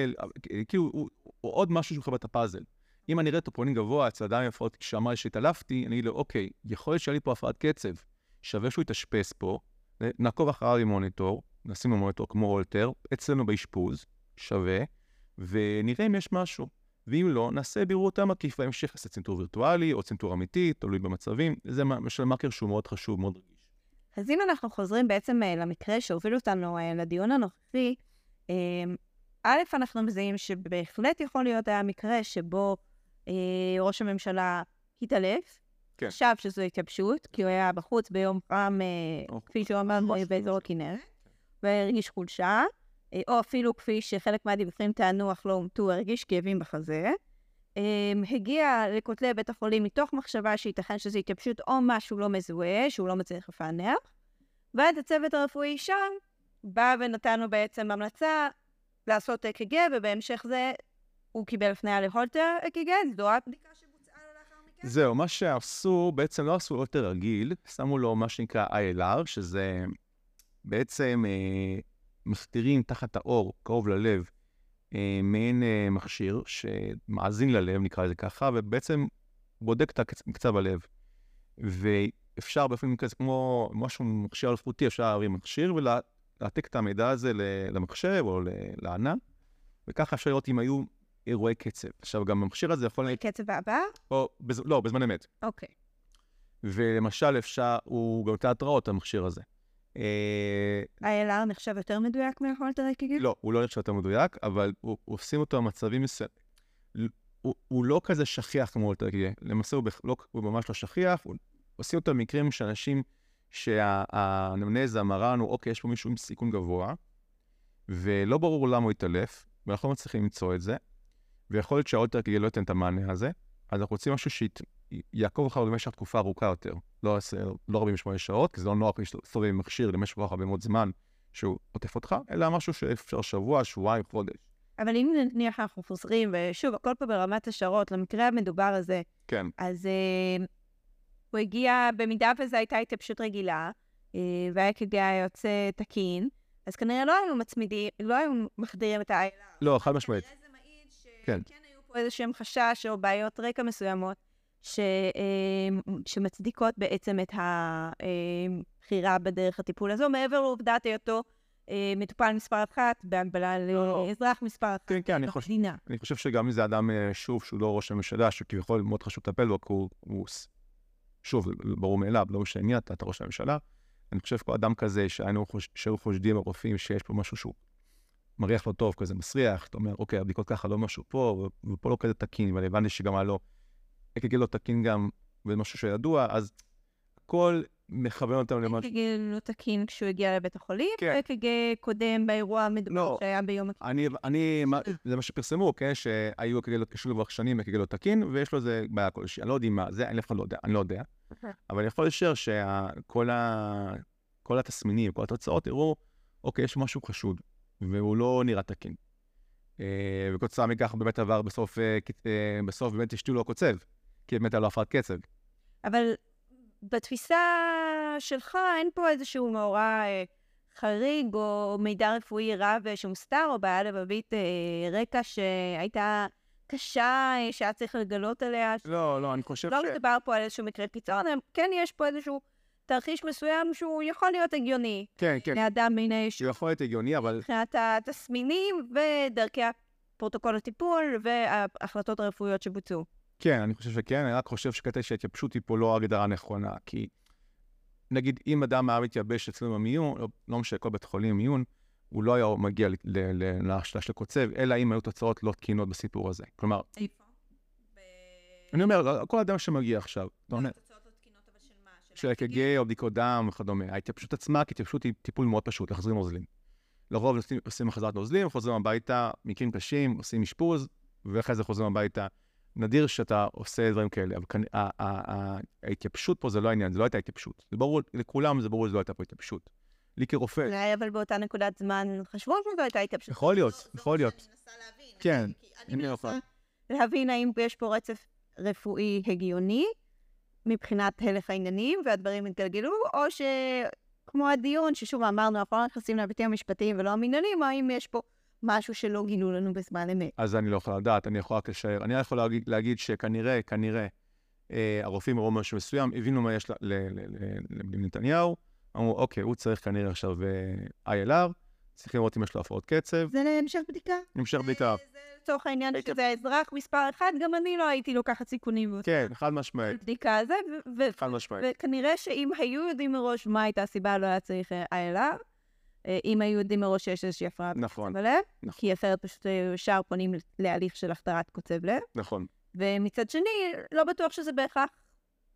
כאילו, הוא, הוא עוד משהו שהוא חברת הפאזל. אם אני אראה טופונין גבוה אצל אדם עם הפרעות, שאמר לי שהתעלפתי, אני אגיד לו, אוקיי, יכול להיות שהיה לי פה הפרעת קצב, שווה שהוא יתאשפז פה, נעקוב אחריו עם מוניטור, נשים לו מוניטור כמו הולטר, אצלנו באשפוז, שווה, ונראה אם יש משהו. ואם לא, נעשה בירור יותר מקיף בהמשך, נעשה צנתור וירטואלי או צנתור אמיתי, תלוי במצבים. זה משל מרקר שהוא מאוד חשוב, מאוד רגיש. אז אם אנחנו חוזרים בעצם אה, למקרה שהוביל אותנו אה, לדיון הנוכחי, אה, א', אנחנו מזהים שבהחלט יכול להיות היה מקרה שבו אה, ראש הממשלה התעלף, כן. חשב שזו התייבשות, כי הוא היה בחוץ ביום חם, אה, או- כפי שהוא אמר, באזור. הכנרת, והרגיש חולשה, אה, או אפילו כפי שחלק מהדיווחים טענו, אך לא אומתו, הרגיש כאבים בחזה. אה, הגיע לכותלי בית החולים מתוך מחשבה שייתכן שזו התייבשות או משהו לא מזוהה, שהוא לא מצליח לפענח, ואז הצוות הרפואי שם בא ונתן לו בעצם המלצה לעשות אק"ג, ובהמשך זה הוא קיבל הפניה להולטר אק"ג, זו הבדיקה שבוצעה לו לאחר מכן. זהו, מה שעשו, בעצם לא עשו הולטר רגיל, שמו לו מה שנקרא ILR, שזה בעצם אה, מסתירים תחת האור, קרוב ללב, אה, מעין אה, מכשיר שמאזין ללב, נקרא לזה ככה, ובעצם בודק את הקצ- קצב הלב. ואפשר באופן כזה, כמו משהו, מכשיר אלחוטי, אפשר להרים מכשיר ולהעתק את המידע הזה למחשב או לענן, וככה אפשר לראות אם היו אירועי קצב. עכשיו, גם המכשיר הזה יכול... קצב הבא? או, בז... לא, בזמן אמת. אוקיי. ולמשל אפשר, הוא גם נותן התראות, המכשיר הזה. אה, ה-LR נחשב יותר מדויק מההולטר אק"ג? לא, הוא לא נחשב יותר מדויק, אבל הוא, עושים אותו במצבים מסוימים. הוא, הוא לא כזה שכיח כמו הולטר אק"ג. למעשה הוא. לא, הוא ממש לא שכיח, הוא... עושים אותו במקרים שאנשים, שהאנמנזה מראה לנו, אוקיי, יש פה מישהו עם סיכון גבוה, ולא ברור למה הוא התעלף, ואנחנו לא מצליחים למצוא את זה, ויכול להיות שהאולטר לא ייתן את המענה הזה, אז אנחנו רוצים משהו שיעקוב אחריו במשך תקופה ארוכה יותר, לא, לא 48 שעות, כי זה לא נוח להסתובב עם מכשיר למשך כל כך הרבה מאוד זמן שהוא עוטף אותך, אלא משהו שאפשר שבוע, שבועיים, חודש. אבל אם נניח אנחנו חוזרים, ושוב, הכל פה ברמת השערות, למקרה המדובר הזה, כן. אז אה, הוא הגיע, במידה וזו הייתה התייבשות רגילה, אה, וה-EKG היה יוצא תקין, אז כנראה לא היו מצמידים, לא היו מחדירים את ה-ILR. לא, חד משמעית. שכן כן. היו פה איזה שהם חשש או בעיות רקע מסוימות, ש, אה, שמצדיקות בעצם את הבחירה בדרך הטיפול הזו, מעבר לעובדת היותו אה, מטופל מספר אחת, בהגבלה לא. לאזרח מספר אחת. כן, כן, אני בתוך חושב-. אני חושב שגם אם זה אדם, אה, שוב, שהוא לא ראש הממשלה, שכביכול מאוד חשוב לטפל בו, כי הוא, הוא שוב, ברור מאליו, לא משנה מי אתה, אתה ראש הממשלה. אני חושב שכל אדם כזה, שהיינו שהיו חושדים הרופאים שיש פה משהו שהוא מריח לא טוב, כזה מסריח, אתה אומר, אוקיי, הבדיקות ככה לא משהו פה, ופה לא כזה תקין, ואני הבנתי שגם לו, אק"ג לא תקין גם, ומשהו שידוע, אז הכל מכוון אותנו למשהו. EKG לא תקין כשהוא הגיע לבית החולים, כן. EKG קודם באירוע המדובר לא. שהיה ביום. אני, אני, מה- זה מה שפרסמו, כן, שהיו אק"ג לא קשור כבר שנים, אק"ג לא תקין, ויש לו איזה בעיה כלשהי. אני לא יודעים מה זה, אני לא יודע, אני לא יודע. אבל אני יכול לשער שכל ה... כל התסמינים, כל התוצאות הראו, אוקיי, יש משהו חשוד, והוא לא נראה תקין. אה, וכתוצאה מכך הוא באמת עבר בסוף, אה, אה, בסוף באמת השתילו לו קוצב, כי באמת היה לו הפרעת קצב. אבל בתפיסה שלך אין פה איזשהו מאורע חריג או מידע רפואי רב שהוסתר, או בעיה לבבית רקע שהייתה קשה, שהיה צריך לגלות עליה. לא, לא, אני חושב לא מדובר פה על איזשהו מקרה קיצון, כן יש פה איזשהו תרחיש מסוים שהוא יכול להיות הגיוני כן, כן, לאדם מן היישוב. שהוא יכול להיות הגיוני, אבל מבחינת התסמינים ודרכי הפרוטוקול הטיפול וההחלטות הרפואיות שבוצעו. כן, אני חושב שכן, אני רק חושב שקטע שההתייבשות היא פה לא הגדרה נכונה, כי נגיד אם אדם היה מתייבש אצלנו במיון, לא, לא משנה, כל בית חולים מיון, הוא לא היה מגיע ל- ל- ל- להשתלת קוצב, אלא אם היו תוצאות לא תקינות בסיפור הזה. כלומר, איפה? אני אומר, כל אדם שמגיע עכשיו, אתה אומר, תוצאות לא תקינות, אבל של? של אק"ג או בדיקות דם וכדומה, ההתייבשות עצמה, כי התייבשות היא טיפול מאוד פשוט, להחזיר נוזלים. לרוב עושים- עושים החזרת נוזלים, חוזרים הביתה, מקרים קשים, עושים אשפוז, ואחרי זה חוזרים הביתה. נדיר שאתה עושה דברים כאלה, אבל כאן, ה- ה- ה- ההתייבשות פה זה לא העניין, זה לא הייתה התייבשות. זה ברור, לכולם זה ברור שזה לא הייתה פה התייבשות. לי כרופא, אולי אבל באותה נקודת זמן חשבו שזו הייתה התייבשות. יכול להיות, יכול להיות. זה מה שאני מנסה להבין. כן, אני אני מנסה. להבין האם יש פה רצף רפואי הגיוני מבחינת הלך העניינים והדברים התגלגלו, או שכמו הדיון, ששוב אמרנו, אנחנו לא נכנסים להיבטים המשפטיים ולא המינהליים, או האם יש פה משהו שלא גילו לנו בזמן אמת. אז אני לא יכול לדעת, אני יכול רק לשער. אני יכול להגיד, להגיד שכנראה, כנראה, אה, הרופאים ראו משהו מסוים, הבינו מה יש לנתניהו, אמרו, אוקיי, הוא צריך כנראה עכשיו אה, ILR, צריכים לראות אם יש לו הפרעות קצב, זה להמשך בדיקה. נמשך בעיקר. זה לצורך העניין שזה האזרח מספר אחד, גם אני לא הייתי לוקחת סיכונים כן, חד משמעית, בבדיקה הזה, חד משמעית. וכנראה שאם היו יודעים מראש מה הייתה הסיבה, לא היה צריך אה, ILR. אה, אם היו יודעים מראש שיש איזושהי הפרעה נכון, בקצב הלב, נכון. כי אחרת פשוט אה, ישר פונים להליך של החדרת קוצב לב. נכון. ומצד שני, לא בטוח שזה בהכרח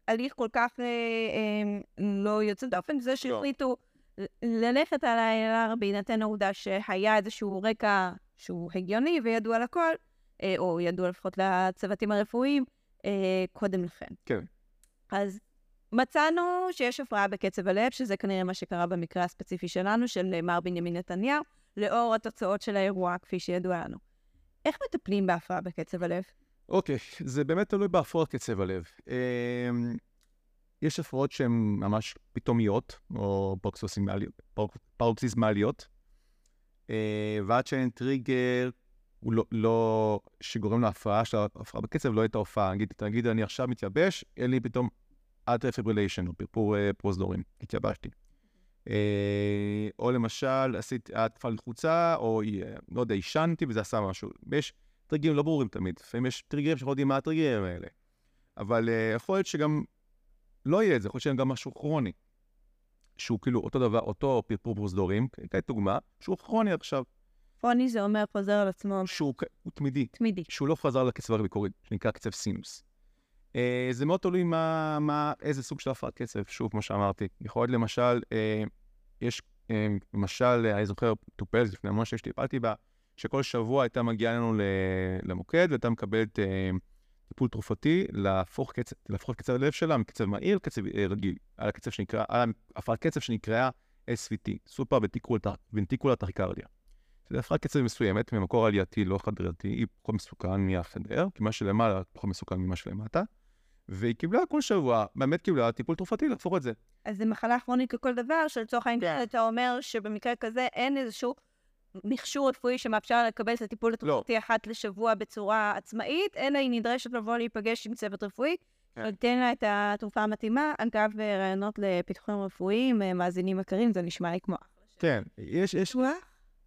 הליך כל כך אה, אה, לא יוצא דופן. זה שהחליטו ל- ללכת על ה-ILR בהינתן העובדה שהיה איזשהו רקע שהוא הגיוני וידוע לכל, אה, או ידוע לפחות לצוותים הרפואיים, אה, קודם לכן. כן. אז מצאנו שיש הפרעה בקצב הלב, שזה כנראה מה שקרה במקרה הספציפי שלנו, של מר בנימין נתניהו, לאור התוצאות של האירוע, כפי שידוע לנו. איך מטפלים בהפרעה בקצב הלב? אוקיי, זה באמת תלוי בהפרעות קצב הלב. יש הפרעות שהן ממש פתאומיות, או פרוקסיזמליות, פרוק- פרוקסיזמליות, אה, ועד שאין טריגר, הוא לא, לא, שגורם להפרעה של ההפרעה בקצב, לא הייתה הופעה. נגיד, תגיד, אני עכשיו מתייבש, אין לי פתאום atrial fibrillation, או פרפור אה, פרוזדורים, התייבשתי. אה, או למשל, עשיתי התקפה לחוצה, או לא יודע, עישנתי וזה עשה משהו. ויש טריגרים לא ברורים תמיד. לפעמים יש טריגרים שאנחנו יודעים מה הטריגרים האלה. אבל יכול להיות שגם לא יהיה את זה, יכול להיות שיהיה גם משהו כרוני. שהוא כאילו אותו דבר, אותו פרפור פרוזדורים, כדוגמה, שהוא כרוני עכשיו, כרוני זה אומר חוזר על עצמו שהוא תמידי, תמידי. שהוא לא חזר לקצב המקורי, שנקרא קצב סינוס. Uh, זה מאוד תלוי מה, מה, איזה סוג של הפרעת קצב, שוב, כמו שאמרתי. יכול להיות למשל, uh, יש, uh, למשל, uh, אני זוכר, טופלת לפני משהו שטיפלתי בה, שכל שבוע הייתה מגיעה לנו למוקד והייתה מקבלת אה, טיפול תרופתי להפוך, קצב, להפוך את קצב הלב שלה מקצב מהיר לקצב אה, רגיל, על הקצב שנקרא, על הפרעת קצב שנקראה SVT, סופר ונטיקולה טכיקרדיה. זה הפרעת קצב מסוימת ממקור עלייתי, לא חדרתי, היא פחות מסוכן מהחדר, כי מה שלמעלה פחות מסוכן ממה שלמטה. והיא קיבלה כל שבוע, באמת קיבלה טיפול תרופתי להפוך את זה. אז זו מחלה כרונית לכל דבר, שלצורך העניין אתה אומר שבמקרה כזה אין איזשהו מכשור רפואי שמאפשר לקבל את הטיפול התרופתי אחת לשבוע בצורה עצמאית, אלא היא נדרשת לבוא להיפגש עם צוות רפואי, כן. ולתן לה את התרופה המתאימה. אגב, רעיונות לפיתוחים רפואיים, אה, מאזינים יקרים, זה נשמע לי כמו... כן, יש, יש,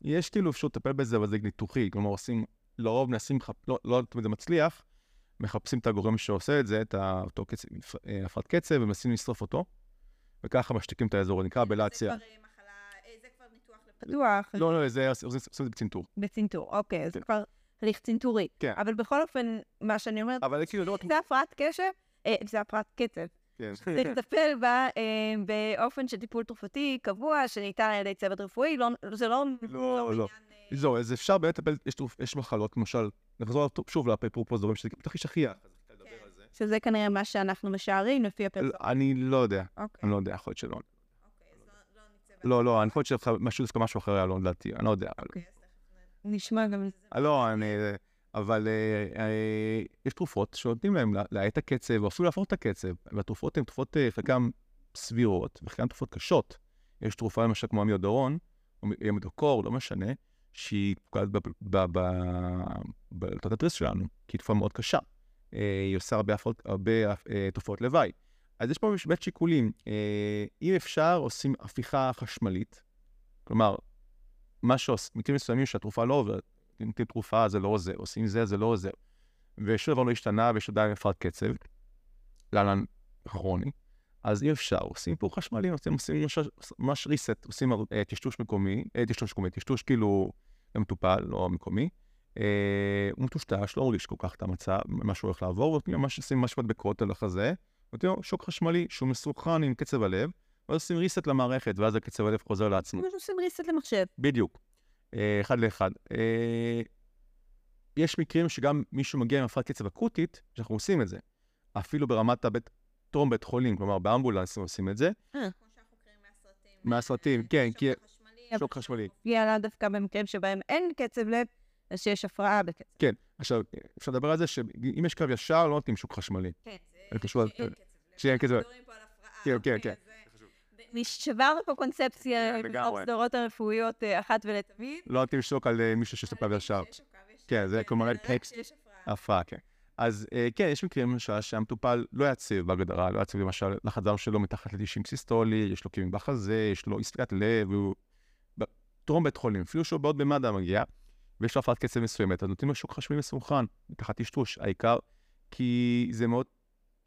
יש כאילו אפשרות לטפל בזה, אבל זה ניתוחי, כלומר עושים, לרוב מנסים, לא, לא תמיד זה מצליח, מחפשים את הגורם שעושה את זה, את אותו קצב, אה, הפרעת קצב, ומנסים לשרוף אותו, וככה משתיקים את האזור, זה נקרא אבלציה. פתוח, לא, לא, זה עושים את זה בצנתור. בצנתור, אוקיי, אז זה כן. כבר הליך צנתורי. כן. אבל בכל אופן, מה שאני אומרת, אבל כאילו לא. זה הפרעת קשב, אה, זה הפרעת קצב. כן. צריך לטפל בה אה, באופן של טיפול תרופתי קבוע, שניתן על ידי צוות רפואי, לא, זה לא... לא, לא. זהו, אז אפשר באמת לטפל, יש מחלות, למשל, נחזור שוב לפרופוזורים, שזה הכי אפשר לדבר על זה. שזה כנראה מה שאנחנו משערים לפי הפרסום. אני לא יודע, אוקיי. אני לא יודע, יכול להיות שלא. לא, לא, אני חושב שמשהו, דווקא משהו אחר היה לו, לדעתי, אני לא יודע. אוקיי, נשמע גם... אה, לא, אני... אבל אה, אה, יש תרופות שנותנים להם לה- להאט את הקצב, או אפילו להפוך את הקצב, והתרופות הן תרופות חלקן סבירות, וחלקן תרופות קשות. יש תרופה למשל כמו המיודורון, או המידוקור, לא משנה, שהיא פוגעת בתת התריס שלנו, כי היא תרופה מאוד קשה. היא עושה הרבה, תופעות לוואי. אז יש פה באמת שיקולים. אה, אם אפשר, עושים הפיכה חשמלית. כלומר, מה שעושים, מקרים מסוימים שהתרופה לא עוברת, נותנים תרופה, זה לא עוזר, עושים זה, זה לא עוזר. ושום דבר לא השתנה, ויש עדיין הפרעת קצב, להלן כרוני, אז אי אפשר, עושים פה חשמלי, עושים, ממש, reset, עושים אה, טשטוש מקומי, אה, טשטוש מקומי, טשטוש כאילו למטופל, לא מקומי. הוא מטושטש, לא מרגיש כל כך את המצב, מה שהוא הולך לעבור, ממש עושים ממש מדבקות על החזה, נותנים לו שוק חשמלי שהוא מסוכן עם קצב הלב, ואז עושים reset למערכת, ואז הקצב הלב חוזר לעצמו. כמו שעושים ריסט למחשב. בדיוק, אה, אחד לאחד. אה, יש מקרים שגם מישהו מגיע עם הפרעת קצב אקוטית, שאנחנו עושים את זה. אפילו ברמת הבית, טרום בית חולים, כלומר באמבולנסים עושים את זה. מהסרטים, כן, כי... שוק חשמלי. הגיע לה דווקא במקרים שבהם אין קצב לב, אז שיש הפרעה בקצב. כן, עכשיו, אפשר לדבר על זה שאם יש קו ישר, לא נותנים שוק חשמלי. כן, קשור על- שאין קצב לב. כן, כן, כן. שברנו פה קונספציה כן, בתוך לגמרי. הסדרות הרפואיות אה, אחת ולתמיד. לא נותנים שוק על אה, מישהו שיש לו קו ישר. כן, זה כלומר טקסט. הפרעה, כן. אז אה, כן, יש מקרים למשל שהמטופל לא יציב בהגדרה, לא יציב למשל לחץ דם שלו מתחת ל-90 סיסטולי, יש לו כאבים בחזה, יש לו ספיקת לב, הוא טרום בית חולים, אפילו שהוא בעוד במד"א מגיע, ויש לו הפרעת קצב מסוימת, אז נותנים לו שוק חשמלי מסונכרן, תחת טשטוש, העיקר, כי זה מאוד,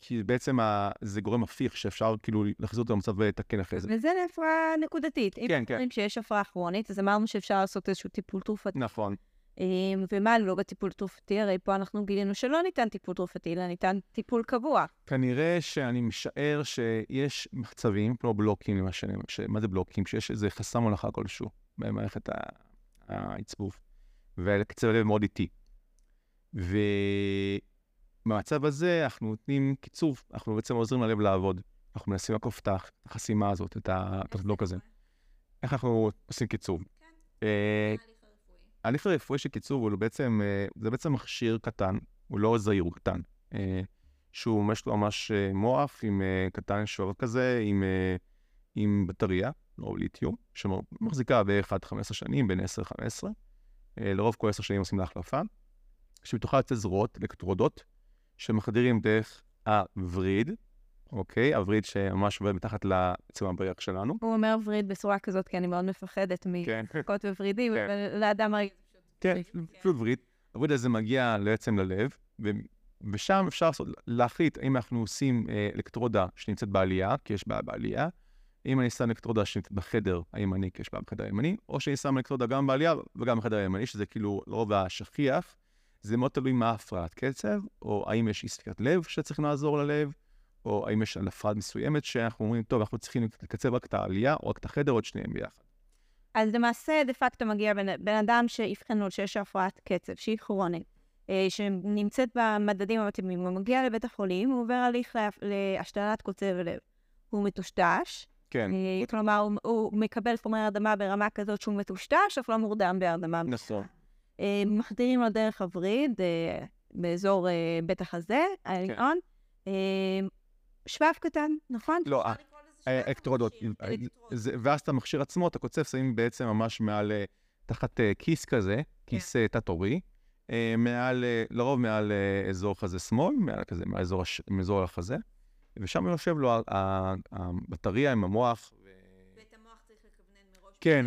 כי בעצם ה, זה גורם הפיך שאפשר כאילו להחזיר אותו למצב ולתקן אחרי זה. וזה להפרעה נקודתית. אם כן, כן. אומרים שיש הפרעה כרונית, אז אמרנו שאפשר לעשות איזשהו טיפול תרופתי. נכון. אה, ומה לא בטיפול תרופתי? הרי פה אנחנו גילינו שלא ניתן טיפול תרופתי, אלא ניתן טיפול קבוע. כנראה שאני משער שיש מחצבים, כמו בלוקים למשל, ש... מה זה בלוקים? שיש איזה חסם הולכה כלשהו במערכת העצבוב, וקצב הלב מאוד איטי. ובמצב הזה אנחנו נותנים קיצוב, אנחנו בעצם עוזרים ללב לעבוד. אנחנו מנסים לעקוף את החסימה הזאת, את הבלוק הזה. איך אנחנו עושים קיצוב? אה, ההליך הרפואי של קיצור הוא בעצם, אה, זה בעצם מכשיר קטן, הוא לא זעיר, הוא קטן. אה, שהוא יש לו ממש אה, מוח עם קטן שובב כזה, עם, עם בטריה, לא ליתיום, שמחזיקה בערך עד 15 שנים, בין 10-15. אה, לרוב כל 10 שנים עושים לה החלפה, שמתוכה יוצא זרועות אלקטרודות, שמחדירים דרך הווריד, אוקיי? הווריד שממש עובד מתחת לעצם הבריח שלנו. הוא אומר וריד בצורה כזאת, כי אני מאוד מפחדת כן. מחכות וורידים, כן. אבל לאדם הרי... כן, פשוט וריד. הווריד הזה מגיע בעצם ללב, ושם אפשר לעשות, להחליט האם אנחנו עושים אה, אלקטרודה שנמצאת בעלייה, כי יש בעיה בעלייה, אם אני שם אלקטרודה שנמצאת בחדר הימני, כי יש בעיה בחדר הימני, או שאני שם אלקטרודה גם בעלייה וגם בחדר הימני, שזה כאילו לרוב השכיח. זה מאוד תלוי מה הפרעת קצב, או האם יש אי ספיקת לב שצריך לעזור ללב, או האם יש הפרעה מסוימת שאנחנו אומרים, טוב, אנחנו צריכים לקצב רק את העלייה, או רק את החדר, או את שניהם ביחד. אז למעשה, דה פקטו מגיע בן, בן אדם שאבחנו שיש הפרעת קצב, שהיא כרונית, אה, שנמצאת במדדים המתאימים, הוא מגיע לבית החולים, הוא עובר הליך לה, להשתלת קוצב לב. הוא מטושטש, כן, אה, כלומר, הוא, הוא מקבל חומרי הרדמה ברמה כזאת שהוא מטושטש, אף לא מורדם בהרדמה. נכון. אה, מחדירים לו דרך הווריד, אה, באזור אה, בית החזה, העליון. אה, שבב קטן, נכון? לא, אלקטרודות. זה- ואז את המכשיר עצמו, את הקוצב, שמים בעצם ממש מעל, תחת כיס כזה, כיס אה, תת-עורי, מעל, לרוב מעל אזור חזה שמאל, מעל כזה, מעל אזור הש- מאזור החזה, ושם יושב לו הבטריה עם המוח. ואת המוח צריך לכוונן מראש כן,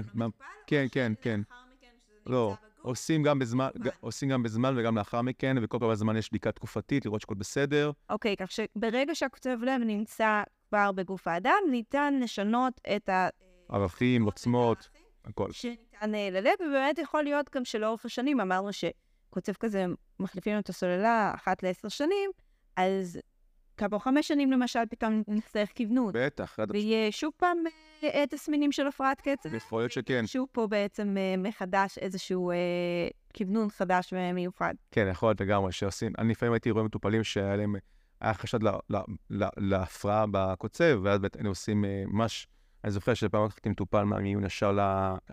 כן, כן, כן. שלאחר מכן, כשזה נמצא לא, בגוף, עושים גם בזמן, עושים גם בזמן וגם לאחר מכן, וכל כמה זמן יש בדיקה תקופתית, לראות שהכל בסדר. אוקיי, כך שברגע שהקוצב לב נמצא כבר בגוף האדם, ניתן לשנות את ה... ערכים, עוצמות, הכל. שניתן אה, ללב, ובאמת יכול להיות גם שלאורך השנים, אמרנו שקוצב כזה, מחליפים את הסוללה אחת לעשר שנים, אז כעבור חמש שנים למשל, פתאום נצטרך כיוונות, בטח, ויהיה שוב פעם אה, אה, תסמינים של הפרעת קצב. יכול להיות שכן. שוב פה בעצם אה, מחדש איזשהו כיוונון חדש ומיוחד. כן, יכול להיות לגמרי, שעושים, אני לפעמים הייתי רואה מטופלים שהיה להם, היה חשד להפרעה בקוצב, ואז היינו עושים ממש, אני זוכר שפעם לקחתי מטופל מהמיון ישר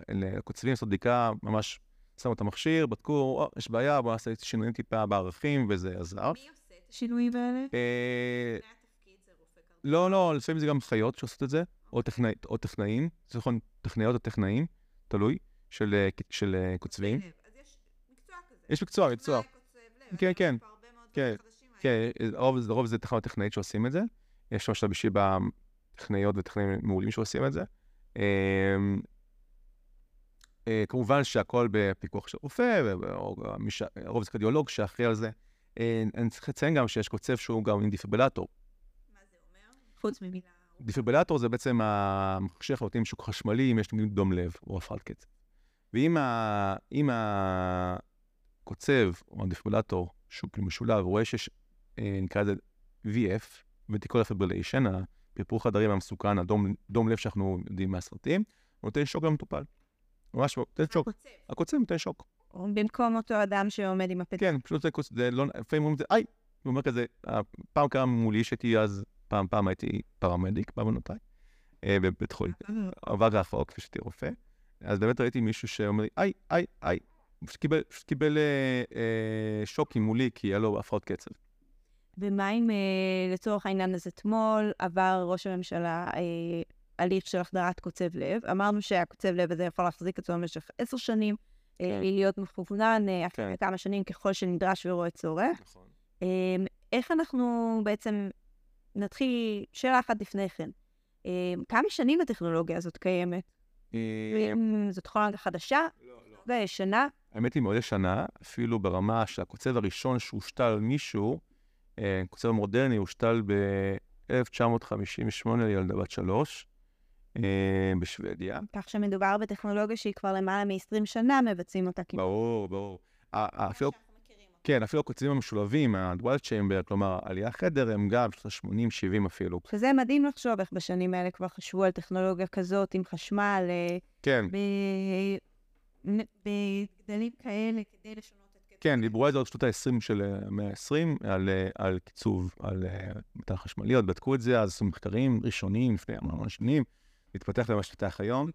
לקוצבים, לעשות בדיקה, ממש שמו את המכשיר, בדקו, יש בעיה, בואו נעשה שינויים טיפה בערכים, וזה עזר. מי עושה השינויים האלה? אה. לא, לא, לפעמים זה גם חיות שעושות את זה, או טכנאי- או טכנאים, זה נכון, טכנאיות או טכנאים, תלוי, של אה, אה, קוצבים. אז יש מקצוע כזה. יש מקצוע, כן, כן. כן, כן, לרוב, לרוב זה תחנות טכנאית שעושים את זה. יש למשל בשיבא טכנאיות וטכנאים מעולים שעושים את זה. אמ, כמובן שהכל בפיקוח של רופא, הרוב זה קרדיולוג שאחראי על זה. אה, אני צריך לציין גם שיש קוצב שהוא גם עם דיפיברילטור. מה זה אומר? חוץ ממילה... דיפיברילטור זה בעצם אנחנו נותנים שוק חשמלי אם יש נגיד דום לב או הפרעת קצב. ואם ה- אם הקוצב או הדיפיברילטור שהוא כאילו משולב, רואה שיש, אה, נקרא לזה VF, ventricular fibrillation, הפרפור חדרים המסוכן, הדום דום לב שאנחנו יודעים מהסרטים, הוא נותן שוק למטופל. ממש נותן שוק. הקוצב. הקוצב נותן שוק. במקום אותו אדם שעומד עם הפתק. כן, פשוט זה קוצ... זה לא... לפעמים אומרים את זה, איי! הוא אומר כזה, פעם קרה מולי שהייתי אז, פעם פעם הייתי פרמדיק בעוונותיי, אה, בבית חולים. עבר רחוק, כפי שהייתי רופא. אז באמת ראיתי מישהו שאומר לי, איי, איי, איי. הוא פשוט קיבל, אה, אה, שוקים מולי, כי היה לו הפרעות קצב. ומה אם אה, לצורך העניין אז אתמול עבר ראש הממשלה אה, הליך של החדרת קוצב לב. אמרנו שהקוצב לב הזה יכול להחזיק עצמו במשך עשר שנים, אה. להיות מכוונן אה, אחרי כן. כמה שנים ככל שנדרש ורואה צורך. נכון. אה, איך אנחנו בעצם, נתחיל שאלה אחת לפני כן. אה, כמה שנים הטכנולוגיה הזאת קיימת? אה, אה, זאת טכנולוגיה חדשה? וישנה? האמת היא מאוד ישנה, אפילו ברמה שהקוצב הראשון שהושתל על מישהו, אה, קוצב מודרני, הושתל ב-1958 לילדה בת שלוש, אה, בשוודיה. כך שמדובר בטכנולוגיה שהיא כבר למעלה מ-20 שנה מבצעים אותה כמעט. ברור, ברור. אפילו. כן, אפילו הקוצבים המשולבים, הדואל צ'יימבר, כלומר, עלייה חדר, הם גם שנות ה-80-70 אפילו. שזה מדהים לחשוב איך בשנים האלה כבר חשבו על טכנולוגיה כזאת עם חשמל, אה, כן, בגדלים כאלה כדי לשנות את קצב. כן, דיברו על זה עוד שנות ה-20 של אה, המאה ה-20, על, אה, על קיצוב, על אה, מתן חשמליות, בדקו את זה, אז עשו מחקרים ראשונים לפני המון שנים, התפתח למה שהתפתח היום.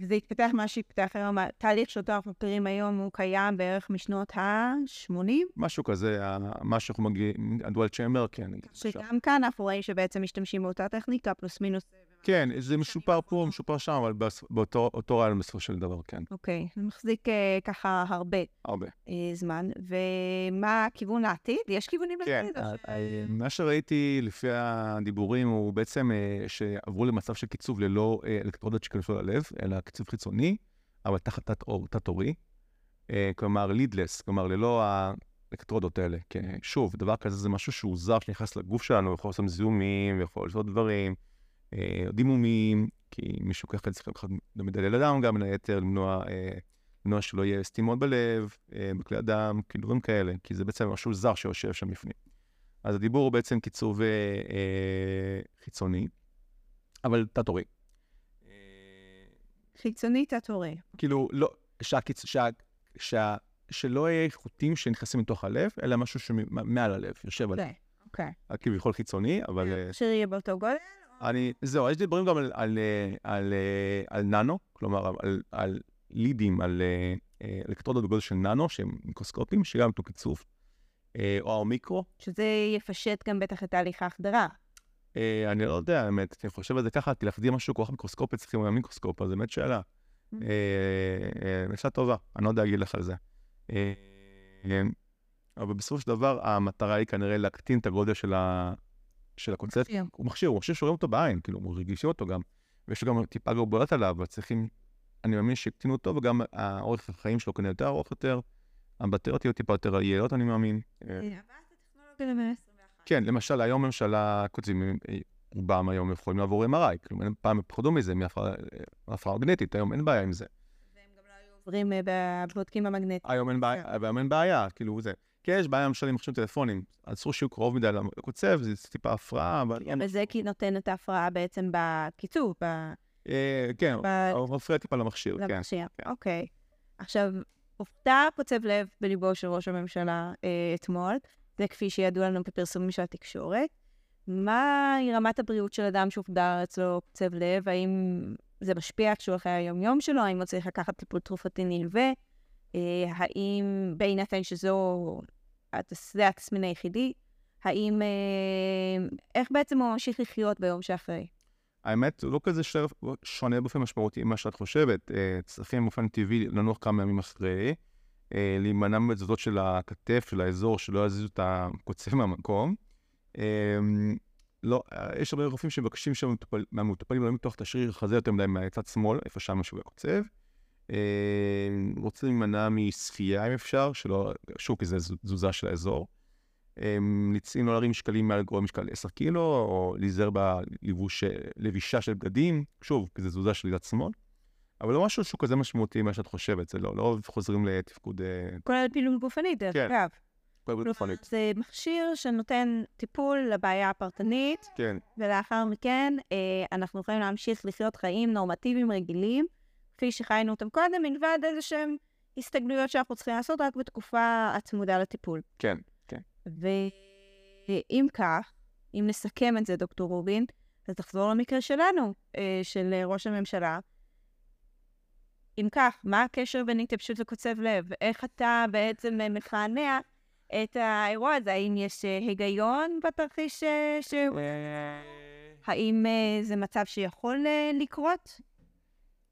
וזה התפתח מה שהתפתח היום, התהליך שאותו אנחנו מכירים היום הוא קיים בערך משנות ה-80, משהו כזה, מה שאנחנו מגיעים, הדואל צ'יימבר, כן. שגם כאן אנחנו רואים שבעצם משתמשים באותה טכניקה, פלוס מינוס. כן, זה משופר פה, משופר שם, אבל באותו אותו רעיון בסופו של דבר, כן. אוקיי, זה מחזיק אה, ככה הרבה הרבה. אה, זמן. ומה הכיוון לעתיד? יש כיוונים כן, לעתיד? אה, מה שראיתי לפי הדיבורים הוא בעצם אה, שעברו למצב של קיצוב ללא אה, אלקטרודות שכנסו ללב, אלא קיצוב חיצוני, אבל תחת תת-עור, תת-עורי. אה, כלומר, לידלס, כלומר, ללא האלקטרודות האלה. כי שוב, דבר כזה זה משהו שהוא זר שנכנס לגוף שלנו, יכול לעשות זיהומים, יכול לעשות דברים, דימומים, כי מישהו ככה צריך לקחת מדלל אדם גם, בין היתר, למנוע, אה, למנוע שלא יהיה סתימות בלב, אה, בכלי הדם, כאילו דברים כאלה, כי זה בעצם משהו זר שיושב שם בפנים. אז הדיבור הוא בעצם קיצוב אה, אה, חיצוני, אבל תת-עורי. אה, חיצונית אתה רואה. כאילו, לא, שהקיצ... שה... שה... שלא יהיה חוטים שנכנסים לתוך הלב, אלא משהו שמעל הלב, יושב על... אוקיי. כביכול חיצוני, אבל... אה, שיהיה באותו גודל? אני, זהו, יש לי דברים גם על, על, אה, על, אה, על ננו, כלומר, על, על לידים, על אלקטרודות בגודל של ננו, שהם מיקרוסקופים, שגם נתנו קיצוף, או המיקרו. שזה יפשט גם בטח את תהליך ההחדרה. אני לא יודע, האמת, אני חושב על זה ככה, להחדיר משהו כוח מיקרוסקופי צריכים גם מיקרוסקופ, אז באמת שאלה. Mm. שאלה טובה, אני לא יודע להגיד לך על זה. אבל בסופו של דבר, המטרה היא כנראה להקטין את הגודל של, ה... של הקונצפט. מכשיר. הוא מכשיר, הוא מכשיר שרואים אותו בעין, כאילו, הוא רגישים אותו גם. ויש לו גם טיפה גרבולת עליו, אבל צריכים, אני מאמין שיקטינו אותו, וגם האורך החיים שלו כנראה יותר ארוך יותר. הבטריות יהיו טיפה יותר יעילות, אני מאמין. אה, כן, למשל, היום ממשלה קוצבים, רובם היום יכולים לעבור MRI, כאילו, פעם פחדו מזה, מהפרעה מגנטית, היום אין בעיה עם זה. והם גם לא היו עוברים אה, בבודקים המגנטיים. היום אין בעיה. היום אין בעיה, כאילו זה. כן, יש בעיה למשל עם מחשבים טלפונים. אסור שיהיו קרוב מדי לקוצב, זה טיפה הפרעה, אבל... וזה כי נותן את ההפרעה בעצם בקיצור, ב... אה, כן, הוא מפריע טיפה למכשיר, כן. למכשיר, אוקיי. עכשיו, הופתע קוצב לב בליבו של ראש הממשלה אה, אתמול, זה כפי שידוע לנו בפרסומים של התקשורת. מהי רמת הבריאות של אדם שהוגדר אצלו קוצב לב? האם זה משפיע איך שהוא אחרי היום-יום שלו? האם הוא צריך לקחת טיפול תרופתי נלווה? אה, האם בהינתן שזו זה התסמין היחידי, האם, אה, איך בעצם הוא ממשיך לחיות ביום שאחרי? האמת, לא כזה שונה באופן משמעותי ממה שאת חושבת. אה, צרפים באופן טבעי לנוח כמה ימים אחרי, אה, להימנע מתזוזות של הכתף, של האזור, שלא יזיזו את הקוצב מהמקום. לא, יש הרבה רופאים שמבקשים מהמטופלים לא למתוח את השריר החזה יותר מדי מהצד שמאל, איפה שם משהו הקוצב. רוצים להימנע משחייה אם אפשר, שלא, שוב, כי זה תזוזה של האזור. ממליצים לא להרים משקלים מעל גורם משקל 10 קילו, או להיזהר בלבישה של בגדים, שוב, כי זה תזוזה של יד שמאל. אבל לא משהו שהוא כזה משמעותי ממה שאת חושבת, זה לא, לא חוזרים לתפקוד... כולל פעילות גופנית, דרך כן. אגב. פעילות גופנית. זה מכשיר שנותן טיפול לבעיה הפרטנית, כן. ולאחר מכן אה, אנחנו יכולים להמשיך לחיות חיים נורמטיביים רגילים, כפי שחיינו אותם קודם, מלבד איזה שהם הסתגלויות שאנחנו צריכים לעשות רק בתקופה הצמודה לטיפול. כן, כן. ואם כך, אם נסכם את זה, דוקטור רובין, אז תחזור למקרה שלנו, אה, של ראש הממשלה. אם כך, מה הקשר בין התייבשות לקוצב לב? איך אתה בעצם מכענע את האירוע הזה? האם יש אה, היגיון בתרחיש אה, ש... האם זה מצב שיכול לקרות?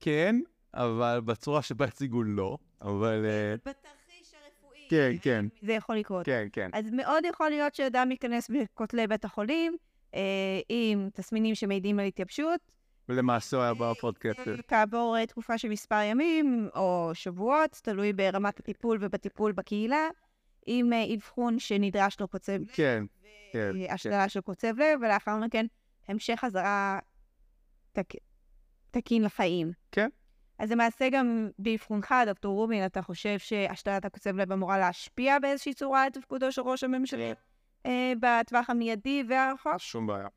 כן, אבל בצורה שבה הציגו לא, אבל... אה, בתרחיש הרפואי. כן, כן. זה יכול לקרות. כן, כן. אז מאוד יכול להיות שאדם ייכנס בכותלי בית החולים אה, עם תסמינים שמעידים על התייבשות. ולמעשה הוא היה בפודקאסט. כעבור אה, תקופה של מספר ימים או שבועות, תלוי ברמת הטיפול ובטיפול בקהילה, עם אבחון שנדרש לו קוצב לב. כן, כן. השללה של קוצב לב, ולאחר מכן המשך חזרה תק... תקין לחיים. כן. אז למעשה גם באבחונך, דוקטור רובין, אתה חושב שהשתלת הקוצב לב אמורה להשפיע באיזושהי צורה על תפקודו של ראש הממשלה אה, בטווח המיידי והרחוק? שום בעיה.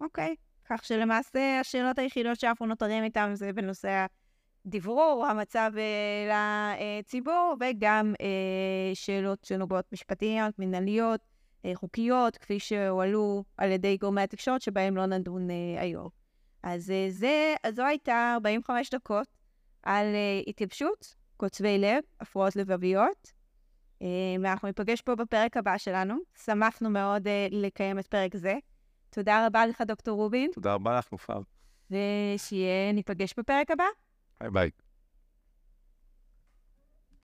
אוקיי. כך שלמעשה השאלות היחידות שאנחנו נותרים איתן זה בנושא הדברור, המצב אה, לציבור, וגם אה, שאלות שנוגעות משפטיות, מנהליות, חוקיות, כפי שהועלו על ידי גורמי התקשורת, שבהם לא נדון היום. אז זה, אז זו הייתה 45 דקות על uh, התייבשות, קוצבי לב, הפרעות לבביות. Uh, ואנחנו ניפגש פה בפרק הבא שלנו. שמחנו מאוד uh, לקיים את פרק זה. תודה רבה לך, דוקטור רובין. תודה רבה לך, מופר. ושיהיה, ניפגש בפרק הבא. ביי ביי.